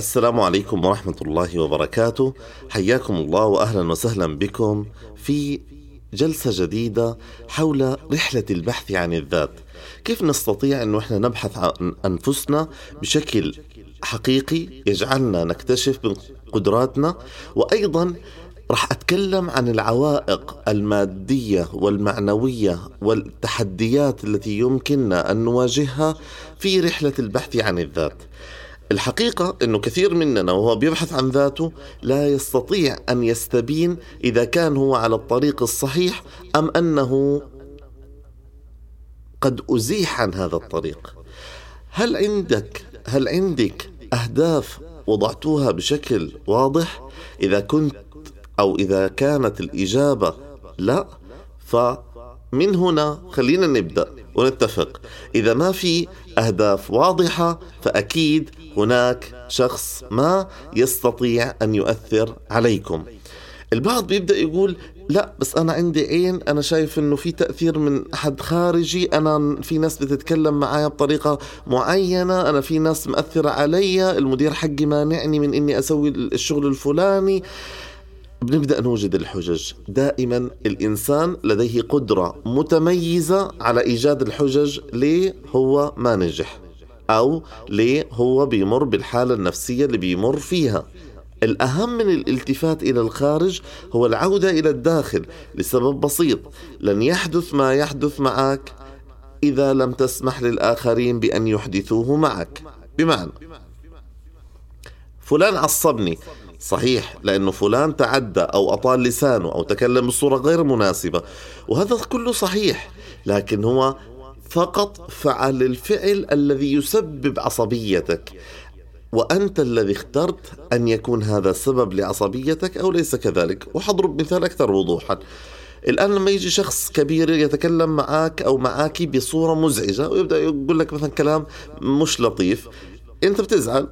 السلام عليكم ورحمة الله وبركاته. حياكم الله وأهلا وسهلا بكم في جلسة جديدة حول رحلة البحث عن الذات. كيف نستطيع أنه إحنا نبحث عن أنفسنا بشكل حقيقي يجعلنا نكتشف قدراتنا؟ وأيضا رح أتكلم عن العوائق المادية والمعنوية والتحديات التي يمكننا أن نواجهها في رحلة البحث عن الذات. الحقيقة أنه كثير مننا وهو بيبحث عن ذاته لا يستطيع أن يستبين إذا كان هو على الطريق الصحيح أم أنه قد أزيح عن هذا الطريق. هل عندك هل عندك أهداف وضعتوها بشكل واضح؟ إذا كنت أو إذا كانت الإجابة لا فمن هنا خلينا نبدأ. ونتفق. إذا ما في أهداف واضحة فأكيد هناك شخص ما يستطيع أن يؤثر عليكم. البعض بيبدأ يقول لا بس أنا عندي عين أنا شايف إنه في تأثير من أحد خارجي أنا في ناس بتتكلم معايا بطريقة معينة أنا في ناس مأثرة علي المدير حقي مانعني من إني أسوي الشغل الفلاني. بنبدا نوجد الحجج. دائما الإنسان لديه قدرة متميزة على إيجاد الحجج ليه هو ما نجح أو ليه هو بيمر بالحالة النفسية اللي بيمر فيها. الأهم من الالتفات إلى الخارج هو العودة إلى الداخل لسبب بسيط لن يحدث ما يحدث معك إذا لم تسمح للآخرين بأن يحدثوه معك. بمعنى فلان عصبني صحيح لأنه فلان تعدى أو أطال لسانه أو تكلم بصورة غير مناسبة وهذا كله صحيح لكن هو فقط فعل الفعل الذي يسبب عصبيتك وأنت الذي اخترت أن يكون هذا السبب لعصبيتك أو ليس كذلك؟ وحضرب مثال أكثر وضوحا. الآن لما يجي شخص كبير يتكلم معك أو معك بصورة مزعجة ويبدأ يقول لك مثلا كلام مش لطيف أنت بتزعل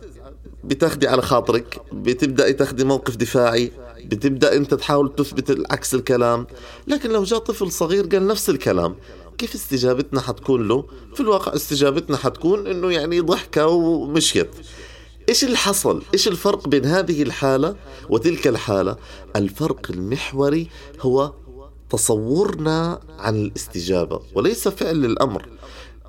بتاخدي على خاطرك بتبدأي تاخدي موقف دفاعي بتبدأ أنت تحاول تثبت عكس الكلام. لكن لو جاء طفل صغير قال نفس الكلام كيف استجابتنا حتكون له؟ في الواقع استجابتنا حتكون إنه يعني ضحكة ومشيت. إيش اللي حصل؟ إيش الفرق بين هذه الحالة وتلك الحالة؟ الفرق المحوري هو تصورنا عن الاستجابة وليس فعل الأمر.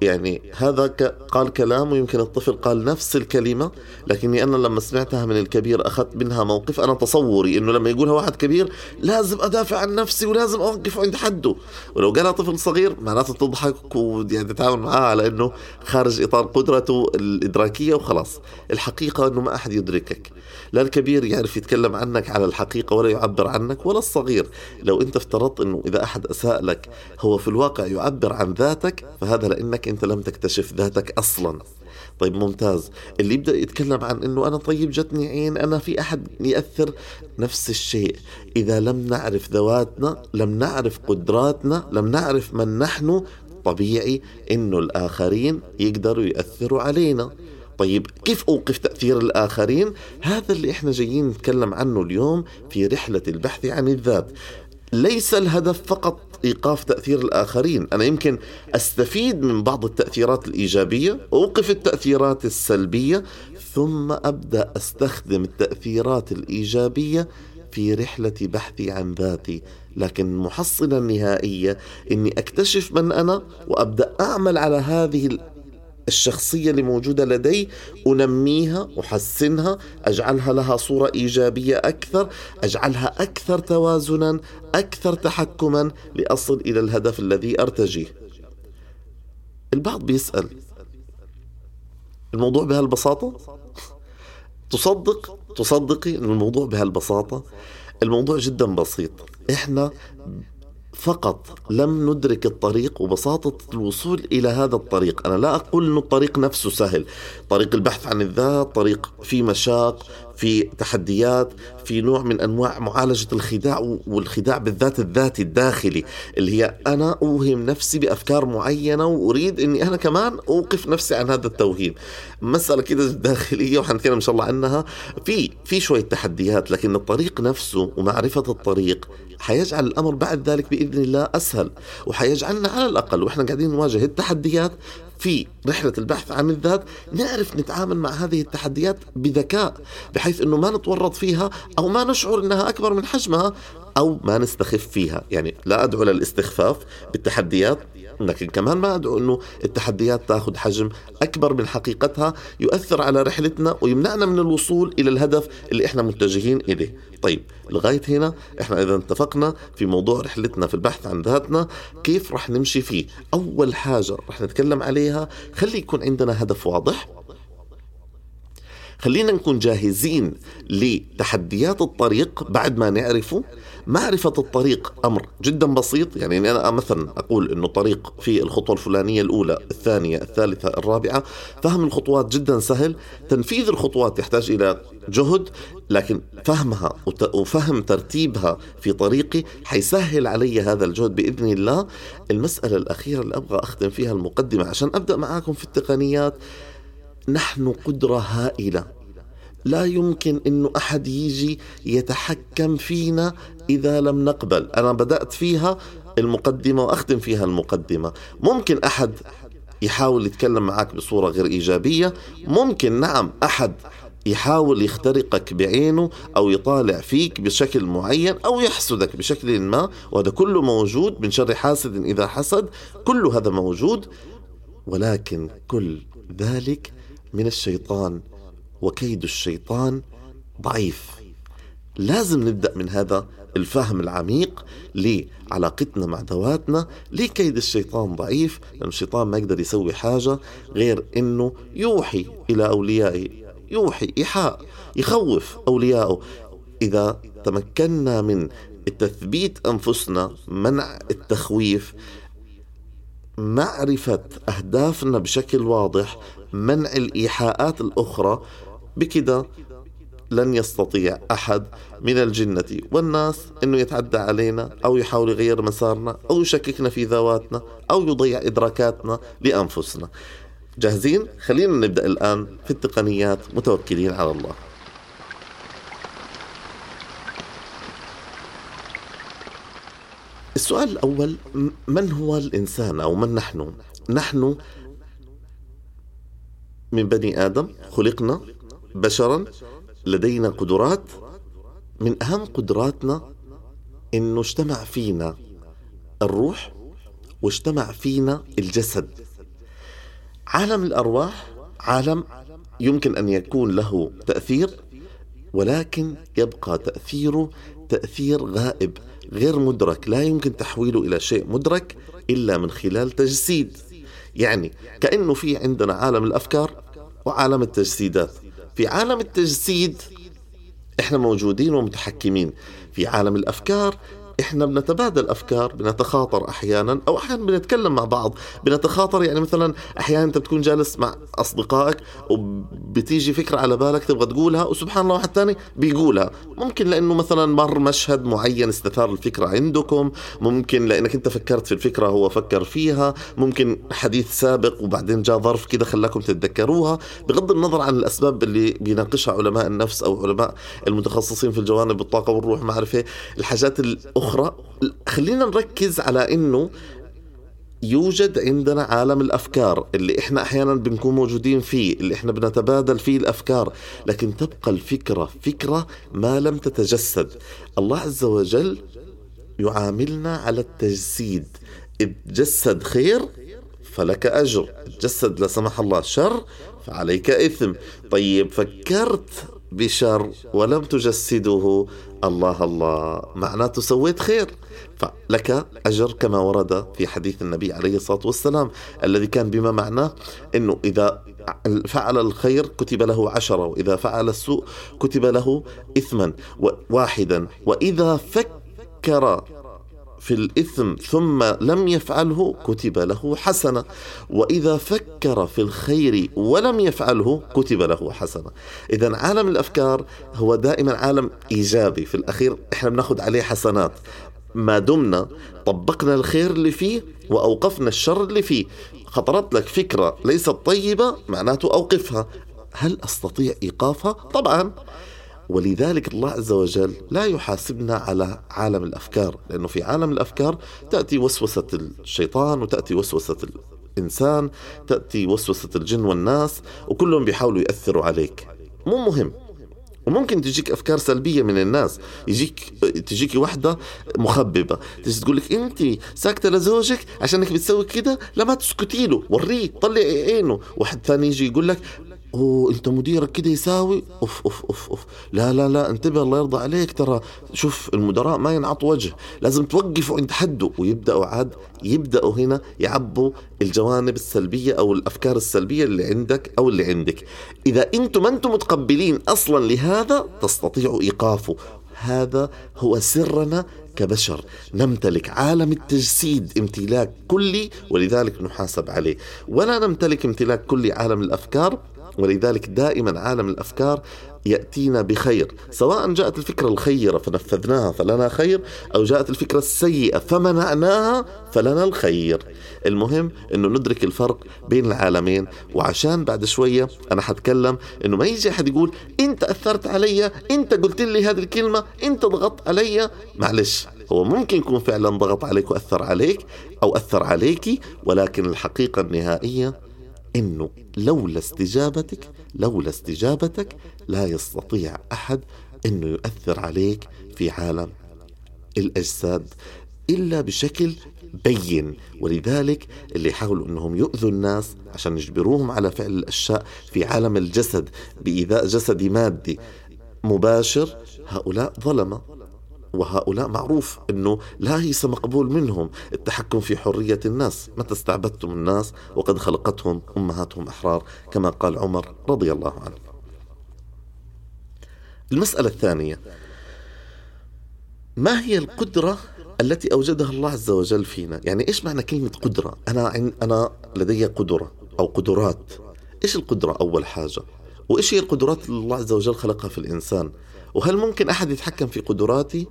يعني هذا قال كلام ويمكن الطفل قال نفس الكلمة لكني أنا لما سمعتها من الكبير أخذت منها موقف أنا تصوري أنه لما يقولها واحد كبير لازم أدافع عن نفسي ولازم أوقف عند حده. ولو قالها طفل صغير معناته تضحك ويعني تتعامل معاه على أنه خارج إطار قدرته الإدراكية وخلاص. الحقيقة أنه ما أحد يدركك. لا الكبير يعرف يتكلم عنك على الحقيقة ولا يعبر عنك ولا الصغير. لو أنت افترضت أنه إذا أحد أساء لك هو في الواقع يعبر عن ذاتك فهذا لأنك أنت لم تكتشف ذاتك أصلا. طيب ممتاز. اللي يبدأ يتكلم عن أنه أنا طيب جتني عين أنا في أحد يأثر نفس الشيء. إذا لم نعرف ذواتنا لم نعرف قدراتنا لم نعرف من نحن طبيعي أنه الآخرين يقدروا يأثروا علينا. طيب كيف أوقف تأثير الآخرين؟ هذا اللي إحنا جايين نتكلم عنه اليوم في رحلة البحث عن الذات. ليس الهدف فقط إيقاف تأثير الآخرين، أنا يمكن أستفيد من بعض التأثيرات الإيجابية، أوقف التأثيرات السلبية، ثم أبدأ أستخدم التأثيرات الإيجابية في رحلة بحثي عن ذاتي، لكن المحصله النهائيه إني أكتشف من أنا وأبدأ أعمل على هذه الشخصية اللي موجودة لدي أنميها أحسنها أجعلها لها صورة إيجابية أكثر أجعلها أكثر توازنا أكثر تحكما لأصل إلى الهدف الذي أرتجيه. البعض بيسأل الموضوع بهالبساطة؟ تصدق؟ تصدقي أن الموضوع بهالبساطة؟ الموضوع جدا بسيط. إحنا فقط لم ندرك الطريق وبساطة الوصول إلى هذا الطريق. أنا لا أقول أن الطريق نفسه سهل. طريق البحث عن الذات طريق في مشاق في تحديات في نوع من أنواع معالجة الخداع والخداع بالذات الذاتي الداخلي اللي هي أنا أوهم نفسي بأفكار معينة وأريد إني أنا كمان أوقف نفسي عن هذا التوهيم مسألة كده داخلية وحنتكلم إن شاء الله عنها. في في شوية تحديات لكن الطريق نفسه ومعرفة الطريق حيجعل الأمر بعد ذلك بإذن الله أسهل وحيجعلنا على الأقل وإحنا قاعدين نواجه التحديات في رحلة البحث عن الذات نعرف نتعامل مع هذه التحديات بذكاء بحيث أنه ما نتورط فيها أو ما نشعر أنها أكبر من حجمها أو ما نستخف فيها. يعني لا أدعو للاستخفاف بالتحديات. لكن كمان ما أدعو أنه التحديات تأخذ حجم أكبر من حقيقتها يؤثر على رحلتنا ويمنعنا من الوصول إلى الهدف اللي إحنا متجهين إليه. طيب لغاية هنا إحنا إذا اتفقنا في موضوع رحلتنا في البحث عن ذاتنا كيف رح نمشي فيه؟ أول حاجة رح نتكلم عليها خلي يكون عندنا هدف واضح خلينا نكون جاهزين لتحديات الطريق بعد ما نعرفه معرفة الطريق أمر جدا بسيط. يعني أنا مثلا أقول أنه طريق في الخطوة الفلانية الأولى الثانية الثالثة الرابعة فهم الخطوات جدا سهل. تنفيذ الخطوات يحتاج إلى جهد لكن فهمها وفهم ترتيبها في طريقي حيسهل علي هذا الجهد بإذن الله. المسألة الأخيرة اللي أبغى أختم فيها المقدمة عشان أبدأ معاكم في التقنيات نحن قدرة هائلة. لا يمكن انه أحد يجي يتحكم فينا إذا لم نقبل. أنا بدأت فيها المقدمة وأختم فيها المقدمة. ممكن أحد يحاول يتكلم معك بصورة غير إيجابية؟ ممكن نعم أحد يحاول يخترقك بعينه أو يطالع فيك بشكل معين أو يحسدك بشكل ما وهذا كله موجود من شر حاسد إذا حسد. كل هذا موجود ولكن كل ذلك من الشيطان وكيد الشيطان ضعيف. لازم نبدأ من هذا الفهم العميق لعلاقتنا مع ذواتنا ليه كيد الشيطان ضعيف لأن الشيطان ما يقدر يسوي حاجة غير أنه يوحي إلى أوليائه يوحي إيحاء يخوف أوليائه إذا تمكنا من تثبيت أنفسنا منع التخويف معرفة أهدافنا بشكل واضح منع الإيحاءات الأخرى. بكده لن يستطيع أحد من الجنة والناس أنه يتعدى علينا أو يحاول يغير مسارنا أو يشككنا في ذواتنا أو يضيع إدراكاتنا لأنفسنا. جاهزين؟ خلينا نبدأ الآن في التقنيات متوكلين على الله. السؤال الأول من هو الإنسان أو من نحن؟ نحن من بني آدم خلقنا بشرا لدينا قدرات من أهم قدراتنا إنه اجتمع فينا الروح واجتمع فينا الجسد عالم الأرواح عالم يمكن أن يكون له تأثير ولكن يبقى تأثيره تأثير غائب. غير مدرك. لا يمكن تحويله إلى شيء مدرك إلا من خلال تجسيد. يعني كأنه في عندنا عالم الأفكار وعالم التجسيدات. في عالم التجسيد إحنا موجودين ومتحكمين. في عالم الأفكار إحنا بنتبادل أفكار بنتخاطر أحيانا أو أحيانا بنتكلم مع بعض. بنتخاطر يعني مثلا أحيانا أنت بتكون جالس مع أصدقائك وبتيجي فكرة على بالك تبغى تقولها وسبحان الله واحد ثاني بيقولها. ممكن لأنه مثلا مر مشهد معين استثار الفكرة عندكم. ممكن لأنك أنت فكرت في الفكرة هو فكر فيها. ممكن حديث سابق وبعدين جاء ظرف كده خلاكم تتذكروها. بغض النظر عن الأسباب اللي بيناقشها علماء النفس أو علماء المتخصصين في الجوانب الطاقة والروح ما إيه، الحاجات الاخرى أخرى خلينا نركز على أنه يوجد عندنا عالم الأفكار اللي إحنا أحيانا بنكون موجودين فيه اللي إحنا بنتبادل فيه الأفكار لكن تبقى الفكرة فكرة ما لم تتجسد. الله عز وجل يعاملنا على التجسيد. إذ جسد خير فلك أجر جسد لا سمح الله شر فعليك إثم. طيب فكرت بشر ولم تجسده. الله الله. معناته سويت خير. فلك أجر كما ورد في حديث النبي عليه الصلاة والسلام الذي كان بما معناه أنه إذا فعل الخير كتب له عشرة وإذا فعل السوء كتب له إثما واحدا. وإذا فكر في الإثم ثم لم يفعله كتب له حسنة. وإذا فكر في الخير ولم يفعله كتب له حسنة. إذا عالم الأفكار هو دائما عالم إيجابي. في الأخير إحنا بناخذ عليه حسنات. ما دمنا طبقنا الخير اللي فيه وأوقفنا الشر اللي فيه. خطرت لك فكرة ليست طيبة معناته أوقفها. هل أستطيع إيقافها؟ طبعا. ولذلك الله عز وجل لا يحاسبنا على عالم الأفكار لأنه في عالم الأفكار تأتي وسوسة الشيطان وتأتي وسوسة إنسان تأتي وسوسة الجن والناس وكلهم بيحاولوا يأثروا عليك. مو مهم. وممكن تجيك أفكار سلبية من الناس يجيك تجيكي وحدة مخببة تجي تقول لك أنت ساكتة لزوجك عشانك بتسوي كده؟ لا ما تسكتي له وريه طلعي عينه. واحد ثاني يجي يقول لك أوه أنت مديرك كده يساوي؟ أوف أوف أوف أوف. لا لا لا انتبه الله يرضى عليك. ترى شوف المدراء ما ينعط وجه. لازم توقفوا عند حده ويبدأوا عاد يبدأوا هنا يعبوا الجوانب السلبية أو الأفكار السلبية اللي عندك أو اللي عندك. إذا أنتم ما أنتم متقبلين أصلا لهذا تستطيعوا إيقافه. هذا هو سرنا كبشر. نمتلك عالم التجسيد امتلاك كلي ولذلك نحاسب عليه. ولا نمتلك امتلاك كلي عالم الأفكار. ولذلك دائما عالم الأفكار يأتينا بخير. سواء جاءت الفكرة الخيرة فنفذناها فلنا خير أو جاءت الفكرة السيئة فمنعناها فلنا الخير. المهم إنه ندرك الفرق بين العالمين وعشان بعد شوية أنا حتكلم إنه ما يجي أحد يقول إنت أثرت علي إنت قلت لي هذه الكلمة إنت ضغطت علي. معلش هو ممكن يكون فعلا ضغط عليك وأثر عليك أو أثر عليك ولكن الحقيقة النهائية إنه لولا استجابتك لولا استجابتك لا يستطيع أحد إنه يؤثر عليك في عالم الأجساد إلا بشكل بين. ولذلك اللي يحاولوا إنهم يؤذوا الناس عشان يجبروهم على فعل الأشياء في عالم الجسد بإيذاء جسدي مادي مباشر هؤلاء ظلمة. وهؤلاء معروف إنه لا هيس مقبول منهم التحكم في حرية الناس متى استعبدتم الناس وقد خلقتهم أمهاتهم أحرار كما قال عمر رضي الله عنه. المسألة الثانية ما هي القدرة التي أوجدها الله عز وجل فينا؟ يعني إيش معنى كلمة قدرة؟ أنا أنا لدي قدرة أو قدرات. إيش القدرة أول حاجة؟ وإيش هي القدرات اللي الله عز وجل خلقها في الإنسان؟ وهل ممكن أحد يتحكم في قدراتي؟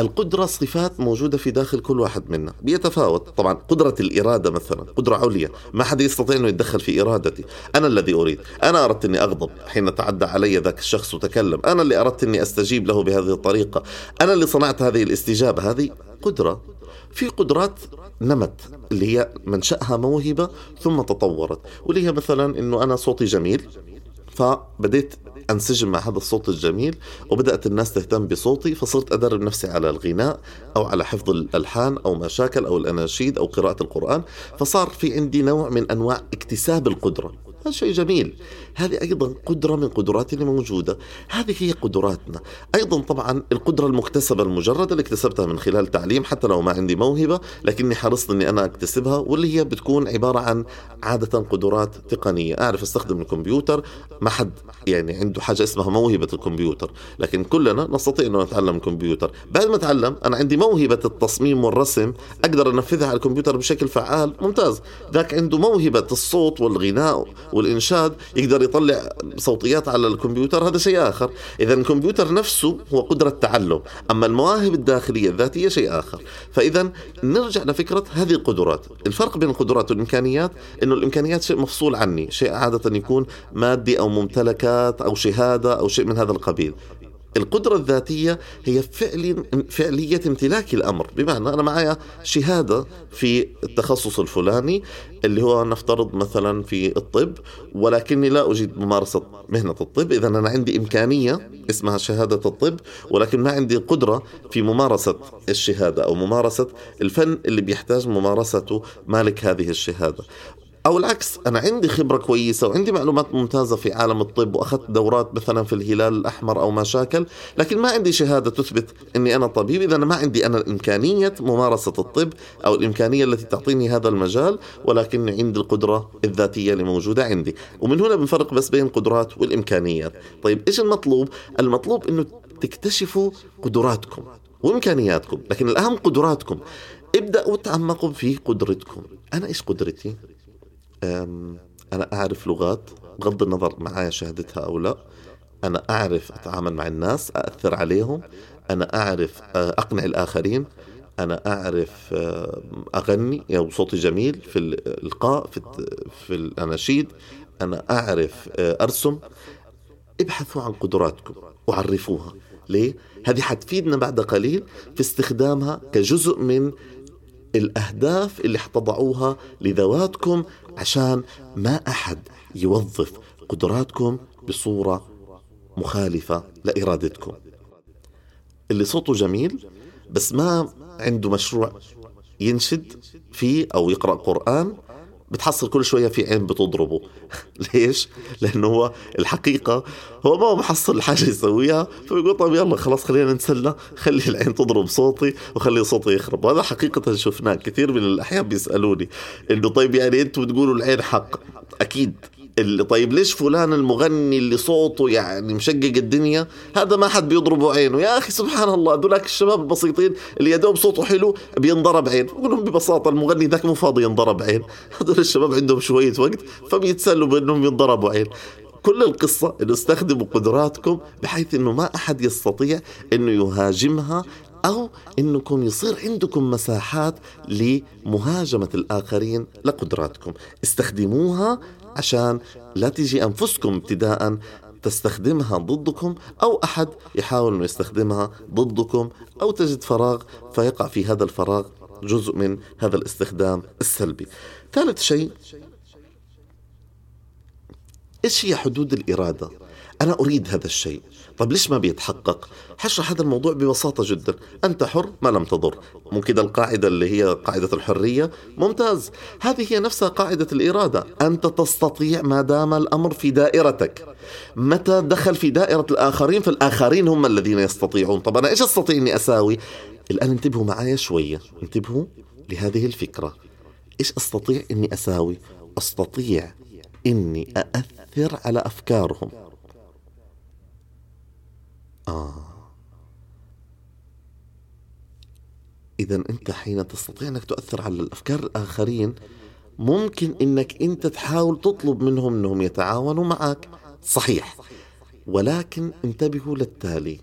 القدرة صفات موجودة في داخل كل واحد منا؟ بيتفاوت. طبعا قدرة الإرادة مثلا قدرة عليا. ما حد يستطيع أنه يتدخل في إرادتي. أنا الذي أريد. أنا أردت أني أغضب حين تعدى علي ذاك الشخص وتكلم. أنا اللي أردت أني أستجيب له بهذه الطريقة. أنا اللي صنعت هذه الاستجابة. هذه قدرة. في قدرات نمت اللي هي منشأها موهبة ثم تطورت. واللي هي مثلا أنه أنا صوتي جميل. فبديت أنسجم مع هذا الصوت الجميل وبدأت الناس تهتم بصوتي فصرت أدرب نفسي على الغناء أو على حفظ الألحان أو مشاكل أو الأناشيد أو قراءة القرآن. فصار في عندي نوع من أنواع اكتساب القدرة. هذا شيء جميل. هذه أيضا قدرة من قدراتنا موجودة. هذه هي قدراتنا. أيضا طبعا القدرة المكتسبة المجردة اللي اكتسبتها من خلال تعليم حتى لو ما عندي موهبة لكني حرصت أني أنا أكتسبها واللي هي بتكون عبارة عن عادة قدرات تقنية. أعرف أستخدم الكمبيوتر ما حد يعني عنده حاجة اسمها موهبة الكمبيوتر. لكن كلنا نستطيع أن نتعلم الكمبيوتر بعد ما أتعلم أنا عندي موهبة التصميم والرسم أقدر أنفذها على الكمبيوتر بشكل فعال ممتاز. ذاك عنده موهبة الصوت والغناء والإنشاد يقدر يطلع صوتيات على الكمبيوتر هذا شيء آخر. إذا الكمبيوتر نفسه هو قدرة تعلم أما المواهب الداخلية الذاتية شيء آخر. فإذا نرجع لفكرة هذه القدرات. الفرق بين القدرات والإمكانيات أنه الإمكانيات شيء مفصول عني شيء عادة يكون مادي أو ممتلكات أو شهادة أو شيء من هذا القبيل. القدرة الذاتية هي فعل فعلية امتلاك الأمر. بمعنى أنا معي شهادة في التخصص الفلاني اللي هو نفترض مثلا في الطب ولكني لا أجيد ممارسة مهنة الطب. إذا أنا عندي إمكانية اسمها شهادة الطب ولكن ما عندي قدرة في ممارسة الشهادة أو ممارسة الفن اللي بيحتاج ممارسته مالك هذه الشهادة. أو العكس أنا عندي خبرة كويسة وعندي معلومات ممتازة في عالم الطب وأخذت دورات مثلا في الهلال الأحمر أو ما شاكل لكن ما عندي شهادة تثبت إني أنا طبيب اذا ما عندي أنا الإمكانية ممارسة الطب أو الإمكانية التي تعطيني هذا المجال ولكن عندي القدرة الذاتية اللي موجوده عندي. ومن هنا بنفرق بس بين القدرات والإمكانيات. طيب إيش المطلوب؟ المطلوب إنه تكتشفوا قدراتكم وإمكانياتكم لكن الأهم قدراتكم. ابدأوا تعمقوا في قدرتكم. أنا إيش قدرتي؟ أنا أعرف لغات بغض النظر معايا شهادتها أو لا أنا أعرف أتعامل مع الناس أأثر عليهم أنا أعرف أقنع الآخرين أنا أعرف أغني أو صوتي جميل في الإلقاء في, في الأناشيد أنا أعرف أرسم ابحثوا عن قدراتكم وعرفوها ليه؟ هذه حتفيدنا بعد قليل في استخدامها كجزء من الأهداف اللي حتضعوها لذواتكم عشان ما أحد يوظف قدراتكم بصورة مخالفة لإرادتكم. اللي صوته جميل بس ما عنده مشروع ينشد فيه أو يقرأ قرآن بتحصل كل شوية في عين بتضربه. ليش؟ لأنه هو الحقيقة هو ما هو محصل حاجة يسويها فبيقول طيب يلا خلاص خلينا نتسلى خلي العين تضرب صوتي وخلي صوتي يخرب. وهذا حقيقة شفناه كثير من الأحيان بيسألوني إنه طيب يعني أنتم بتقولوا العين حق. أكيد. اللي طيب ليش فلان المغني اللي صوته يعني مشقق الدنيا؟ هذا ما حد بيضربه عينه. يا أخي سبحان الله ذولاك الشباب البسيطين اللي يدوب صوته حلو بينضرب عين. بقول لهم ببساطة المغني ذاك مو فاضي ينضرب عين. هذول الشباب عندهم شوية وقت فبيتسلوا بأنهم ينضربوا عين. كل القصة انه استخدموا قدراتكم بحيث إنه ما أحد يستطيع إنه يهاجمها أو إنكم يصير عندكم مساحات لمهاجمة الآخرين لقدراتكم. استخدموها عشان لا تيجي أنفسكم ابتداء تستخدمها ضدكم أو أحد يحاول أنه يستخدمها ضدكم أو تجد فراغ فيقع في هذا الفراغ جزء من هذا الاستخدام السلبي. ثالث شيء إيش هي حدود الإرادة؟ أنا أريد هذا الشيء. طيب ليش ما بيتحقق؟ حشرح هذا الموضوع ببساطة جدا. أنت حر ما لم تضر. ممكن القاعدة اللي هي قاعدة الحرية. ممتاز. هذه هي نفسها قاعدة الإرادة. أنت تستطيع ما دام الأمر في دائرتك. متى دخل في دائرة الآخرين؟ فالآخرين هم الذين يستطيعون. طب أنا إيش أستطيع أني أساوي؟ الآن انتبهوا معايا شوية. انتبهوا لهذه الفكرة. إيش أستطيع أني أساوي؟ أستطيع أني أأثر على أفكارهم. آه. إذا أنت حين تستطيع أنك تؤثر على الأفكار الآخرين ممكن أنك أنت تحاول تطلب منهم أنهم يتعاونوا معك. صحيح. ولكن انتبهوا للتالي.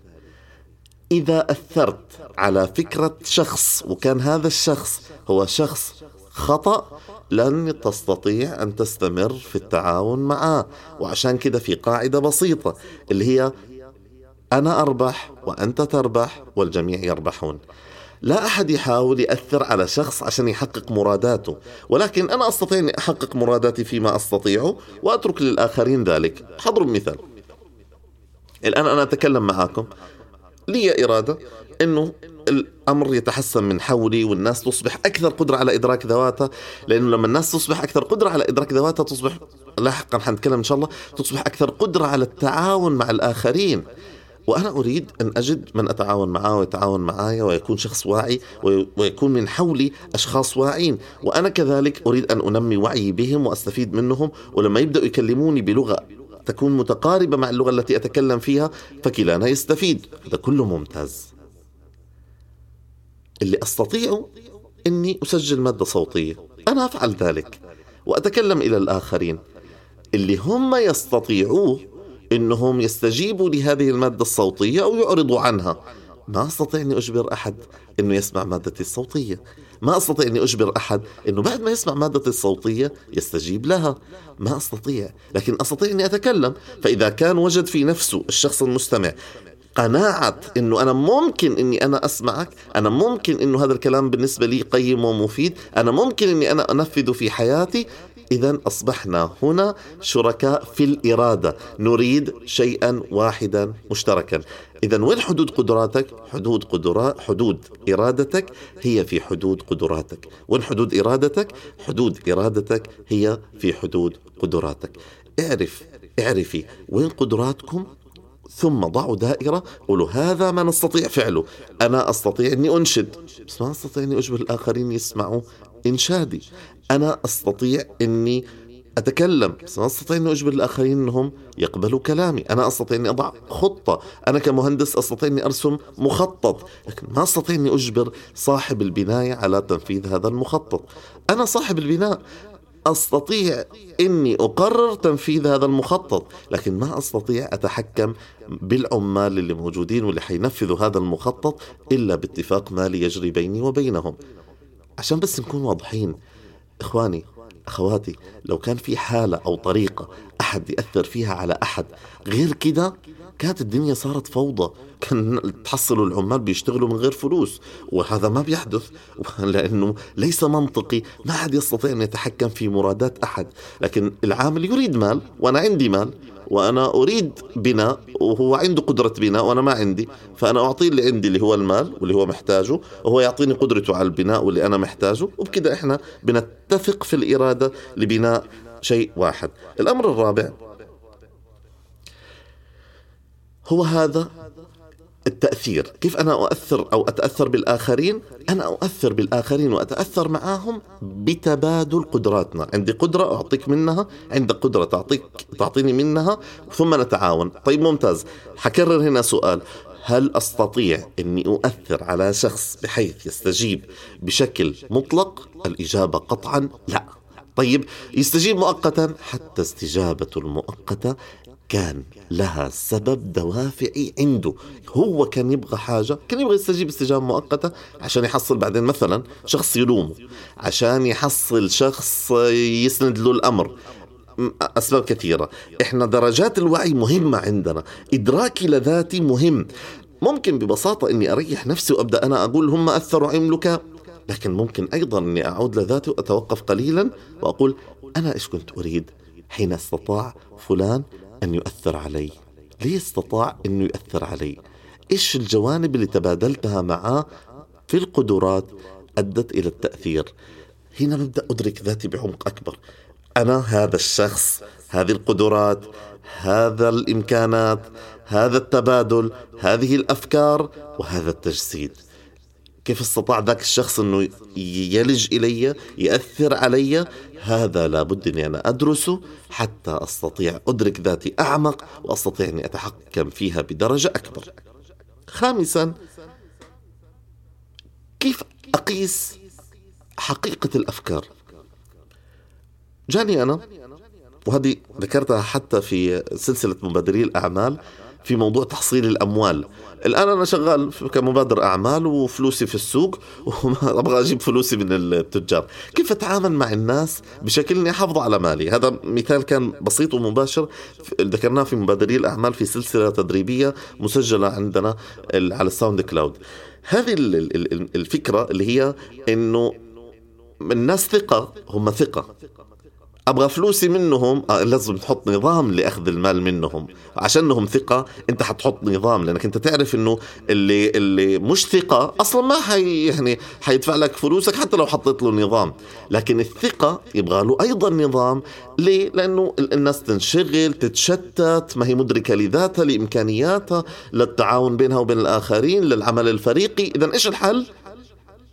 إذا أثرت على فكرة شخص وكان هذا الشخص هو شخص خطأ لن تستطيع أن تستمر في التعاون معه. وعشان كده في قاعدة بسيطة اللي هي أنا أربح وأنت تربح والجميع يربحون. لا أحد يحاول يأثر على شخص عشان يحقق مراداته ولكن أنا أستطيع أن أحقق مراداتي فيما أستطيعه وأترك للآخرين ذلك. حضروا مثال. الآن أنا أتكلم معاكم. لي إرادة أنه الأمر يتحسن من حولي والناس تصبح أكثر قدرة على إدراك ذواتها لأنه لما الناس تصبح أكثر قدرة على إدراك ذواتها تصبح لاحقا حنتكلم إن شاء الله تصبح أكثر قدرة على التعاون مع الآخرين. وأنا أريد أن أجد من أتعاون معه ويتعاون معي ويكون شخص واعي ويكون من حولي أشخاص واعين وأنا كذلك أريد أن أنمي وعيي بهم وأستفيد منهم ولما يبدأوا يكلموني بلغة تكون متقاربة مع اللغة التي أتكلم فيها فكلانا يستفيد. هذا كله ممتاز. اللي أستطيعه أني أسجل مادة صوتية. أنا أفعل ذلك. وأتكلم إلى الآخرين. اللي هم يستطيعوه إنهم يستجيبوا لهذه المادة الصوتية أو يعرضوا عنها. ما أستطيع أني أجبر أحد إنه يسمع مادتي الصوتية. ما أستطيع أني أجبر أحد إنه بعد ما يسمع مادتي الصوتية يستجيب لها. ما أستطيع. لكن أستطيع أني أتكلم. فإذا كان وجد في نفسه الشخص المستمع قناعة إنه أنا ممكن إني أنا أسمعك، أنا ممكن إنه هذا الكلام بالنسبة لي قيم ومفيد، أنا ممكن إني أنا أنفذه في حياتي، إذا أصبحنا هنا شركاء في الإرادة. نريد شيئا واحدا مشتركا. إذا وين حدود قدراتك؟ حدود قدرات حدود إرادتك هي في حدود قدراتك. وين حدود إرادتك؟ حدود إرادتك هي في حدود قدراتك. اعرف اعرفي وين قدراتكم. ثم ضعوا دائرة قولوا هذا ما نستطيع فعله. أنا أستطيع أني أنشد. بس ما أستطيع أني أجبر الآخرين يسمعوا إنشادي. أنا أستطيع أني أتكلم. ما أستطيع أن أجبر الآخرين أنهم يقبلوا كلامي. أنا أستطيع أني أضع خطة. أنا كمهندس أستطيع أني أرسم مخطط. لكن ما أستطيع أني أجبر صاحب البناية على تنفيذ هذا المخطط. أنا صاحب البناء أستطيع إني أقرر تنفيذ هذا المخطط. لكن ما أستطيع أتحكم بالعمال اللي موجودين واللي حينفذوا هذا المخطط إلا باتفاق مالي يجري بيني وبينهم. عشان بس نكون واضحين إخواني أخواتي لو كان في حالة أو طريقة أحد يأثر فيها على أحد غير كده كانت الدنيا صارت فوضى. كان تحصلوا العمال بيشتغلوا من غير فلوس وهذا ما بيحدث لأنه ليس منطقي ما أحد يستطيع أن يتحكم في مرادات أحد. لكن العامل يريد مال وأنا عندي مال. وأنا أريد بناء وهو عنده قدرة بناء وأنا ما عندي. فأنا أعطيه اللي عندي اللي هو المال واللي هو محتاجه وهو يعطيني قدرته على البناء واللي أنا محتاجه. وبكده إحنا بنتفق في الإرادة لبناء شيء واحد. الأمر الرابع هو هذا. التأثير. كيف أنا أؤثر أو أتأثر بالآخرين؟ أنا أؤثر بالآخرين وأتأثر معهم بتبادل قدراتنا. عندي قدرة أعطيك منها عندك قدرة تعطيك تعطيني منها ثم نتعاون. طيب ممتاز. حكرر هنا سؤال. هل أستطيع أني أؤثر على شخص بحيث يستجيب بشكل مطلق؟ الإجابة قطعا لا. طيب يستجيب مؤقتا حتى استجابته المؤقتة كان لها سبب دوافعي عنده. هو كان يبغى حاجة كان يبغى يستجيب استجابة مؤقتة عشان يحصل بعدين مثلا شخص يلومه عشان يحصل شخص يسند له الأمر. أسباب كثيرة. إحنا درجات الوعي مهمة عندنا. إدراكي لذاتي مهم. ممكن ببساطة إني أريح نفسي وأبدأ أنا أقول هم أثروا عملك. لكن ممكن أيضا أني أعود لذاتي وأتوقف قليلا وأقول أنا إيش كنت أريد؟ حين أستطاع فلان أن يؤثر علي. ليه استطاع أنه يؤثر علي. إيش الجوانب اللي تبادلتها معاه في القدرات أدت إلى التأثير؟ هنا ببدأ أدرك ذاتي بعمق أكبر. أنا هذا الشخص هذه القدرات هذا الإمكانات هذا التبادل هذه الأفكار وهذا التجسيد. كيف استطاع ذاك الشخص إنه يلج إلي يأثر علي؟ هذا لابد إني أنا أدرسه حتى أستطيع أدرك ذاتي أعمق وأستطيع إني أتحكم فيها بدرجة أكبر. خامسا كيف أقيس حقيقة الأفكار؟ جاني أنا وهذه ذكرتها حتى في سلسلة مبادري الأعمال. في موضوع تحصيل الأموال. الآن أنا شغال كمبادر أعمال وفلوسي في السوق وابغى أجيب فلوسي من التجار. كيف أتعامل مع الناس بشكل إني أحافظ على مالي؟ هذا مثال كان بسيط ومباشر. ذكرناه في مبادري الأعمال في سلسلة تدريبية مسجلة عندنا على الساوند كلاود هذه الفكرة اللي هي إنه الناس ثقة هم ثقة. أبغى فلوسي منهم آه لازم تحط نظام لأخذ المال منهم. عشانهم ثقة أنت حتحط نظام لأنك أنت تعرف إنه اللي اللي مش ثقة أصلا ما حي يعني حيدفع لك فلوسك حتى لو حطيت له نظام. لكن الثقة يبغى له أيضا نظام. ليه؟ لأنه الناس تنشغل تتشتت ما هي مدركة لذاتها لإمكانياتها للتعاون بينها وبين الآخرين للعمل الفريقي. اذا إيش الحل؟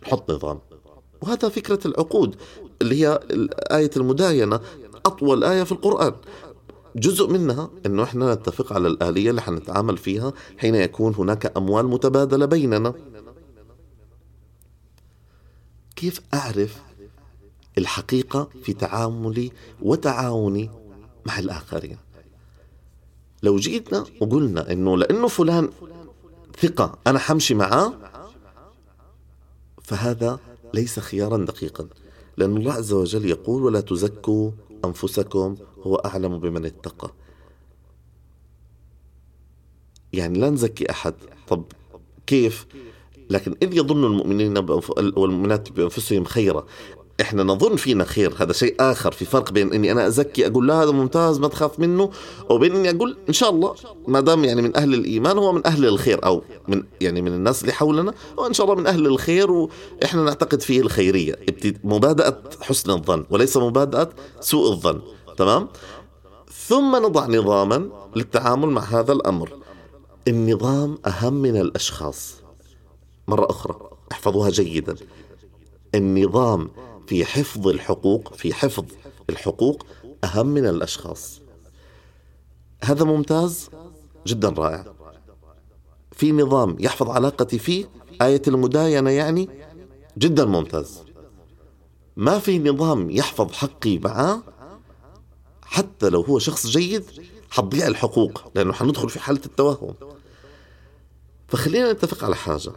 حط نظام. وهذا فكرة العقود. اللي هي آية المداينة أطول آية في القرآن. جزء منها إنه إحنا نتفق على الآلية اللي حنتعامل فيها حين يكون هناك أموال متبادلة بيننا. كيف أعرف الحقيقة في تعاملي وتعاوني مع الآخرين؟ لو جيتنا وقلنا إنه لأنه فلان ثقة أنا حمشي معاه فهذا ليس خيارا دقيقا. لأن الله عز وجل يقول ولا تزكوا أنفسكم هو أعلم بمن اتقى. يعني لا نزكي أحد. طب كيف؟ لكن إذ يظن المؤمنين والمؤمنات بأنفسهم خيرا. إحنا نظن فينا خير هذا شيء آخر في فرق بين إني أنا أزكي أقول لا هذا ممتاز ما تخاف منه وبين إني أقول إن شاء الله ما دام يعني من أهل الإيمان هو من أهل الخير أو من يعني من الناس اللي حولنا هو إن شاء الله من أهل الخير وإحنا نعتقد فيه الخيرية. مبادئة حسن الظن وليس مبادئة سوء الظن. تمام؟ ثم نضع نظاما للتعامل مع هذا الأمر. النظام أهم من الأشخاص. مرة أخرى احفظوها جيدا. النظام في حفظ الحقوق في حفظ الحقوق أهم من الأشخاص. هذا ممتاز جدا رائع. في نظام يحفظ علاقتي فيه آية المداينة يعني جدا ممتاز. ما في نظام يحفظ حقي معاه حتى لو هو شخص جيد حتضيع الحقوق لأنه حندخل في حالة التوهم. فخلينا نتفق على حاجة.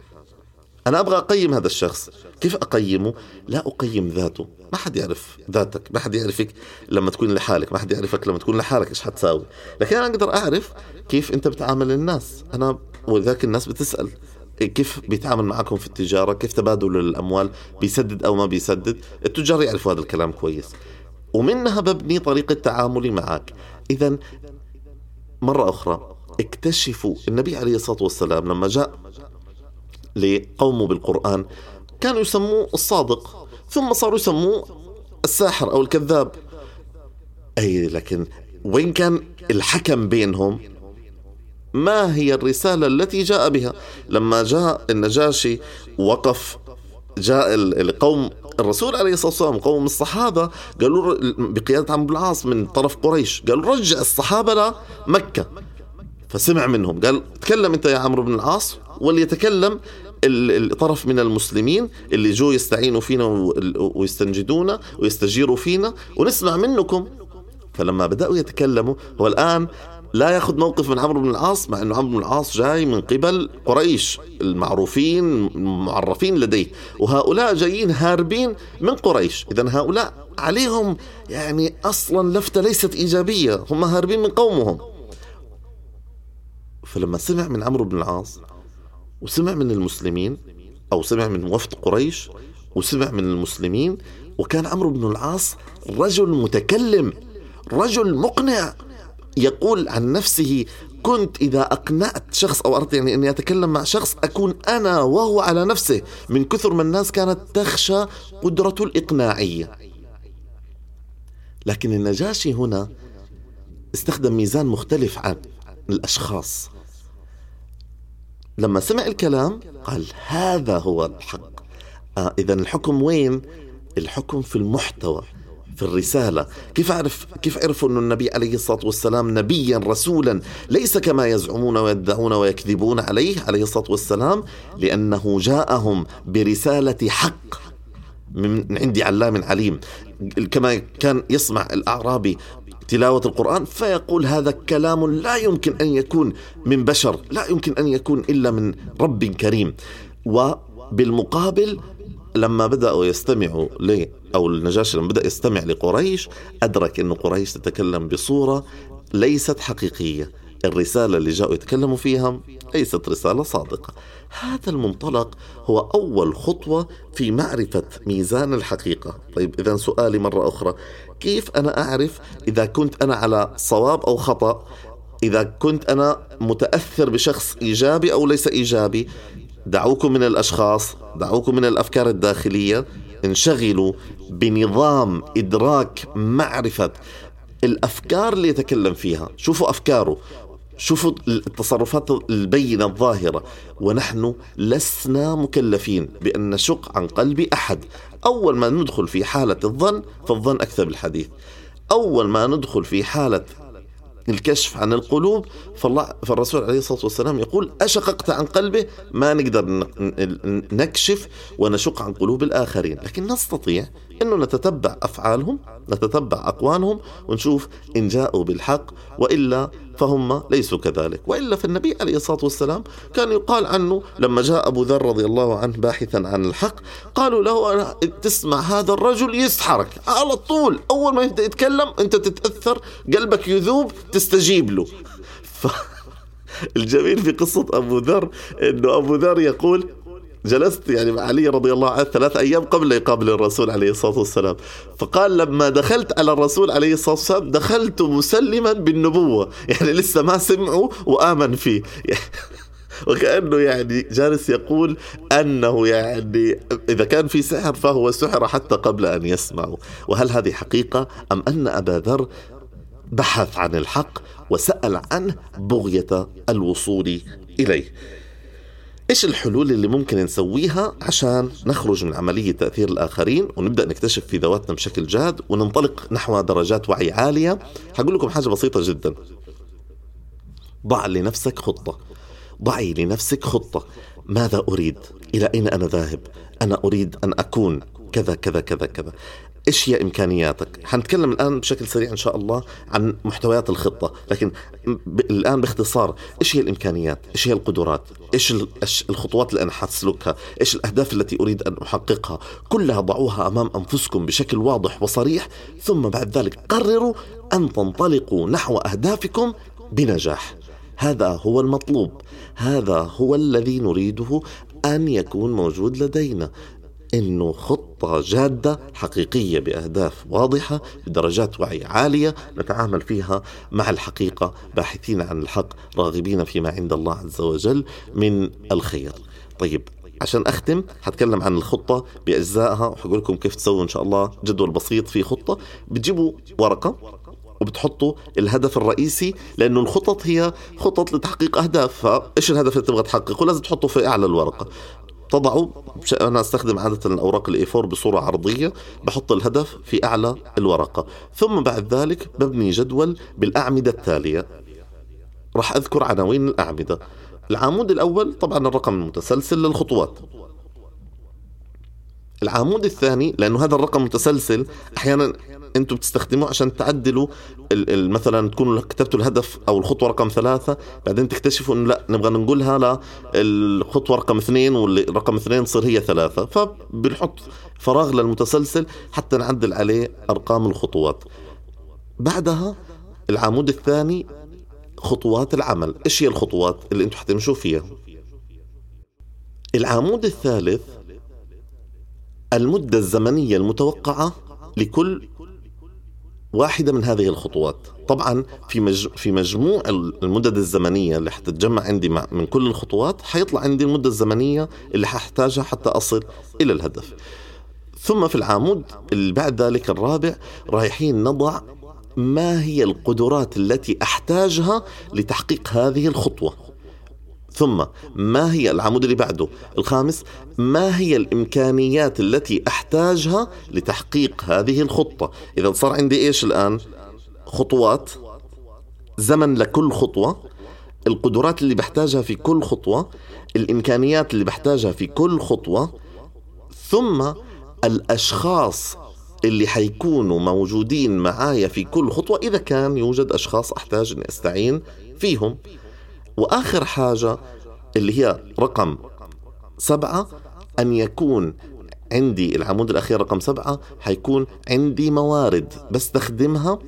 أنا أبغى أقيم هذا الشخص. كيف أقيمه؟ لا أقيم ذاته. ما حد يعرف ذاتك. ما حد يعرفك لما تكون لحالك. ما حد يعرفك لما تكون لحالك. إيش حتساوي؟ لكن أنا أقدر أعرف كيف أنت بتعامل الناس. أنا ولذلك الناس بتسأل. كيف بيتعامل معكم في التجارة؟ كيف تبادل الأموال؟ بيسدد أو ما بيسدد؟ التجار يعرفوا هذا الكلام كويس. ومنها ببني طريقة تعاملي معك. إذا مرة أخرى اكتشفوا النبي عليه الصلاة والسلام لما جاء لقومه بالقرآن. كانوا يسموه الصادق. ثم صاروا يسموه الساحر أو الكذاب. أي لكن وين كان الحكم بينهم؟ ما هي الرسالة التي جاء بها؟ لما جاء النجاشي وقف جاء القوم الرسول عليه الصلاة والسلام قوم الصحابة قالوا بقيادة عمرو بن العاص من طرف قريش قالوا رجع الصحابة لمكة فسمع منهم قال تكلم أنت يا عمرو بن العاص. وليتكلم الطرف من المسلمين اللي جو يستعينوا فينا ويستنجدونا ويستجيروا فينا ونسمع منكم. فلما بدأوا يتكلموا هو الآن لا يأخذ موقف من عمرو بن العاص مع إنه عمرو بن العاص جاي من قبل قريش المعروفين المعرفين لديه. وهؤلاء جايين هاربين من قريش. اذا هؤلاء عليهم يعني أصلا لفتة ليست إيجابية. هم هاربين من قومهم. فلما سمع من عمرو بن العاص وسمع من المسلمين أو سمع من وفد قريش وسمع من المسلمين وكان عمرو بن العاص رجل متكلم رجل مقنع يقول عن نفسه كنت إذا أقنعت شخص أو أردت يعني أني أتكلم مع شخص أكون أنا وهو على نفسه من كثر ما الناس كانت تخشى قدرته الإقناعية لكن النجاشي هنا استخدم ميزان مختلف عن الأشخاص. لما سمع الكلام قال هذا هو الحق. آه إذا الحكم وين؟ الحكم في المحتوى في الرسالة. كيف أعرف كيف عرفوا أن النبي عليه الصلاة والسلام نبيا رسولا ليس كما يزعمون ويدعون ويكذبون عليه عليه الصلاة والسلام؟ لأنه جاءهم برسالة حق من عندي علام عليم. كما كان يسمع الأعرابي تلاوة القرآن فيقول هذا كلام لا يمكن أن يكون من بشر لا يمكن أن يكون إلا من رب كريم. وبالمقابل لما بدأوا يستمعوا ل أو النجاشي لما بدأ يستمع لقريش أدرك أن قريش تتكلم بصورة ليست حقيقية. الرسالة اللي جاءوا يتكلموا فيها ليست رسالة صادقة. هذا المنطلق هو أول خطوة في معرفة ميزان الحقيقة. طيب إذا سؤالي مرة أخرى كيف أنا أعرف إذا كنت أنا على صواب أو خطأ؟ إذا كنت أنا متأثر بشخص إيجابي أو ليس إيجابي؟ دعوكم من الأشخاص دعوكم من الأفكار الداخلية انشغلوا بنظام إدراك معرفة. الأفكار اللي يتكلم فيها شوفوا أفكاره شوفوا التصرفات البينة الظاهرة. ونحن لسنا مكلفين بأن نشق عن قلب أحد. أول ما ندخل في حالة الظن فالظن أكثر بالحديث. أول ما ندخل في حالة الكشف عن القلوب فالله فالرسول عليه الصلاة والسلام يقول أشققت عن قلبه؟ ما نقدر نكشف ونشق عن قلوب الآخرين. لكن نستطيع إنه نتتبع أفعالهم نتتبع اقوالهم ونشوف إن جاءوا بالحق وإلا فهم ليسوا كذلك. وإلا فالنبي عليه الصلاة والسلام كان يقال عنه لما جاء أبو ذر رضي الله عنه باحثا عن الحق قالوا له تسمع هذا الرجل يسحرك على طول. أول ما يبدأ يتكلم أنت تتأثر قلبك يذوب تستجيب له. ف... الجميل في قصة أبو ذر أنه أبو ذر يقول جلست يعني مع علي رضي الله عنه ثلاث أيام قبل يقابل الرسول عليه الصلاة والسلام. فقال لما دخلت على الرسول عليه الصلاة والسلام دخلت مسلما بالنبوة. يعني لسه ما سمعوا وآمن فيه. وكأنه يعني جالس يقول أنه يعني إذا كان في سحر فهو سحر حتى قبل أن يسمعوا. وهل هذه حقيقة أم أن أبا ذر بحث عن الحق وسأل عنه بغية الوصول إليه؟ إيش الحلول اللي ممكن نسويها عشان نخرج من عملية تأثير الآخرين ونبدأ نكتشف في ذواتنا بشكل جاد وننطلق نحو درجات وعي عالية؟ حقول لكم حاجة بسيطة جدا. ضع لنفسك خطة. ضعي لنفسك خطة. ماذا أريد؟ إلى أين أنا ذاهب؟ أنا أريد أن أكون كذا كذا كذا كذا. إيش هي إمكانياتك؟ حنتكلم الآن بشكل سريع إن شاء الله عن محتويات الخطة لكن ب... الآن باختصار إيش هي الإمكانيات؟ إيش هي القدرات؟ إيش الخطوات اللي أنا حاسلكها؟ إيش الأهداف التي أريد أن أحققها؟ كلها ضعوها أمام أنفسكم بشكل واضح وصريح ثم بعد ذلك قرروا أن تنطلقوا نحو أهدافكم بنجاح. هذا هو المطلوب هذا هو الذي نريده أن يكون موجود لدينا. إنه خطة جادة حقيقية بأهداف واضحة بدرجات وعي عالية نتعامل فيها مع الحقيقة باحثين عن الحق راغبين فيما عند الله عز وجل من الخير. طيب عشان أختم حتكلم عن الخطة بأجزائها وحقول لكم كيف تسووا إن شاء الله جدول بسيط في خطة. بتجيبوا ورقة وبتحطوا الهدف الرئيسي لأنه الخطط هي خطط لتحقيق أهداف. فإيش الهدف اللي تبغى تحققه؟ لازم تحطه في أعلى الورقة. تضعه أنا أستخدم عادة الأوراق الاي 4 بصورة عرضية بحط الهدف في أعلى الورقة. ثم بعد ذلك ببني جدول بالأعمدة التالية. راح أذكر عناوين الأعمدة. العمود الأول طبعا الرقم المتسلسل للخطوات. العمود الثاني لأنه هذا الرقم متسلسل أحيانا أنتم بتستخدموه عشان تعدلوا مثلا تكونوا كتبتوا الهدف أو الخطوة رقم ثلاثة بعدين تكتشفوا إنه لا نبغى نقولها للخطوه رقم اثنين والرقم اثنين تصير هي ثلاثة. فبنحط فراغ للمتسلسل حتى نعدل عليه أرقام الخطوات. بعدها العمود الثاني خطوات العمل. إيش هي الخطوات اللي أنتم حتمشوا فيها؟ العمود الثالث المدة الزمنية المتوقعة لكل واحدة من هذه الخطوات. طبعا في مج... في مجموع المدد الزمنية اللي حتتجمع عندي مع... من كل الخطوات حيطلع عندي المدة الزمنية اللي ححتاجها حتى أصل إلى الهدف. ثم في العمود اللي بعد ذلك الرابع رايحين نضع ما هي القدرات التي أحتاجها لتحقيق هذه الخطوة. ثم ما هي العمود اللي بعده؟ الخامس ما هي الإمكانيات التي أحتاجها لتحقيق هذه الخطة؟ إذا صار عندي إيش الآن؟ خطوات زمن لكل خطوة القدرات اللي بحتاجها في كل خطوة الإمكانيات اللي بحتاجها في كل خطوة ثم الأشخاص اللي حيكونوا موجودين معايا في كل خطوة إذا كان يوجد أشخاص أحتاج أني أستعين فيهم. وآخر حاجة اللي هي رقم سبعة أن يكون عندي العمود الأخير رقم سبعة حيكون عندي موارد بستخدمها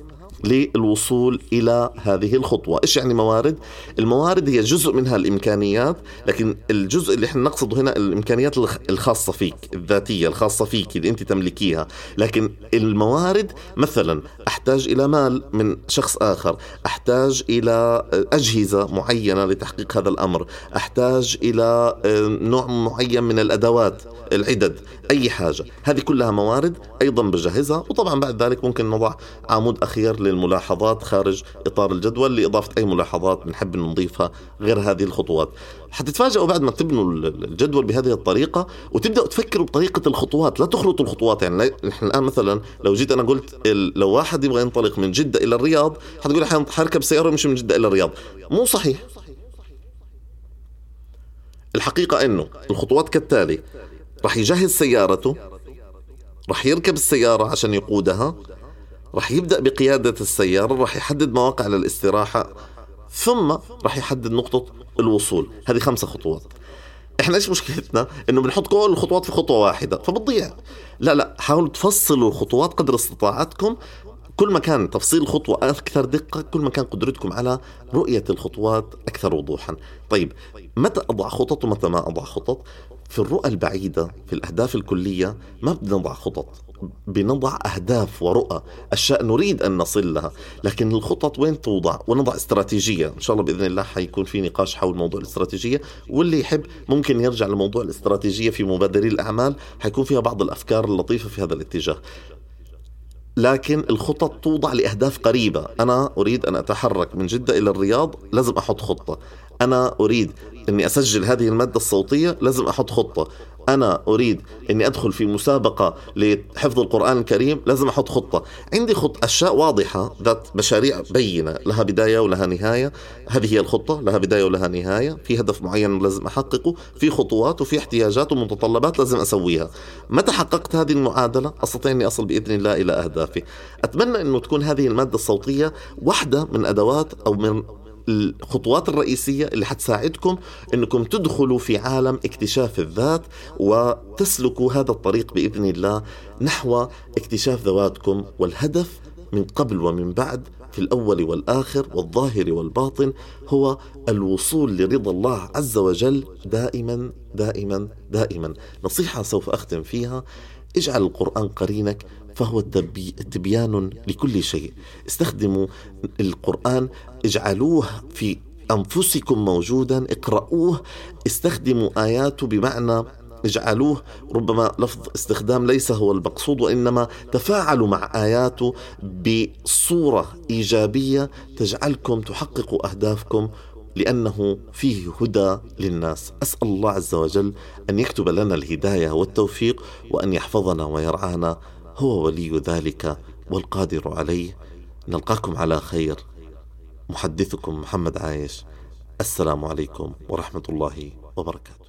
للوصول إلى هذه الخطوة إيش يعني موارد؟ الموارد هي جزء منها الإمكانيات لكن الجزء اللي إحنا نقصده هنا الإمكانيات الخاصة فيك الذاتية الخاصة فيك اللي أنت تملكيها لكن الموارد مثلا أحتاج إلى مال من شخص آخر أحتاج إلى أجهزة معينة لتحقيق هذا الأمر أحتاج إلى آه، نوع معين من الأدوات العدد أي حاجة. هذه كلها موارد أيضا بجهزها وطبعا بعد ذلك ممكن نضع عمود أخير للملاحظات خارج إطار الجدول لإضافة أي ملاحظات بنحب نضيفها غير هذه الخطوات. حتتفاجئوا بعد ما تبنوا الجدول بهذه الطريقة وتبدأوا تفكروا بطريقة الخطوات. لا تخلطوا الخطوات يعني نحن الآن مثلا لو جيت أنا قلت لو واحد يبغى ينطلق من جدة إلى الرياض حتقول حركب سيارة ويمشي من جدة إلى الرياض. مو صحيح. الحقيقة أنه الخطوات كالتالي راح يجهز سيارته راح يركب السيارة عشان يقودها راح يبدأ بقيادة السيارة راح يحدد مواقع للاستراحة ثم راح يحدد نقطة الوصول. هذه خمسة خطوات. إحنا إيش مشكلتنا؟ إنه بنحط كل الخطوات في خطوة واحدة فبتضيع. لا لا حاولوا تفصلوا الخطوات قدر استطاعتكم كل ما كان تفصيل الخطوة أكثر دقة كل ما كان قدرتكم على رؤية الخطوات أكثر وضوحا. طيب متى أضع خطط ومتى ما أضع خطط؟ في الرؤى البعيدة في الأهداف الكلية ما بنضع خطط؟ بنضع أهداف ورؤى أشياء نريد أن نصل لها. لكن الخطط وين توضع؟ ونضع استراتيجية. إن شاء الله بإذن الله حيكون في نقاش حول موضوع الاستراتيجية. واللي يحب ممكن يرجع لموضوع الاستراتيجية في مبادري الأعمال. حيكون فيها بعض الأفكار اللطيفة في هذا الاتجاه. لكن الخطط توضع لأهداف قريبة. أنا أريد أن أتحرك من جدة إلى الرياض لازم أحط خطة. أنا أريد أني أسجل هذه المادة الصوتية لازم أحط خطة. أنا أريد أني أدخل في مسابقة لحفظ القرآن الكريم لازم أحط خطة. عندي خط أشياء واضحة ذات مشاريع بينة لها بداية ولها نهاية. هذه هي الخطة لها بداية ولها نهاية. في هدف معين لازم أحققه في خطوات وفي احتياجات ومتطلبات لازم أسويها. متى حققت هذه المعادلة؟ أستطيع أني أصل بإذن الله إلى أهدافي. أتمنى أنه تكون هذه المادة الصوتية واحدة من أدوات أو من الخطوات الرئيسية اللي حتساعدكم إنكم تدخلوا في عالم اكتشاف الذات وتسلكوا هذا الطريق بإذن الله نحو اكتشاف ذواتكم والهدف من قبل ومن بعد في الأول والآخر والظاهر والباطن هو الوصول لرضا الله عز وجل دائما دائما دائما. نصيحة سوف أختم فيها اجعل القرآن قرينك فهو تبيان لكل شيء. استخدموا القرآن اجعلوه في أنفسكم موجودا اقرأوه استخدموا آياته بمعنى اجعلوه. ربما لفظ استخدام ليس هو المقصود وإنما تفاعلوا مع اياته بصورة إيجابية تجعلكم تحققوا أهدافكم لأنه فيه هدى للناس. أسأل الله عز وجل أن يكتب لنا الهداية والتوفيق وأن يحفظنا ويرعانا. هو ولي ذلك والقادر عليه. نلقاكم على خير. محدثكم محمد عايش. السلام عليكم ورحمة الله وبركاته.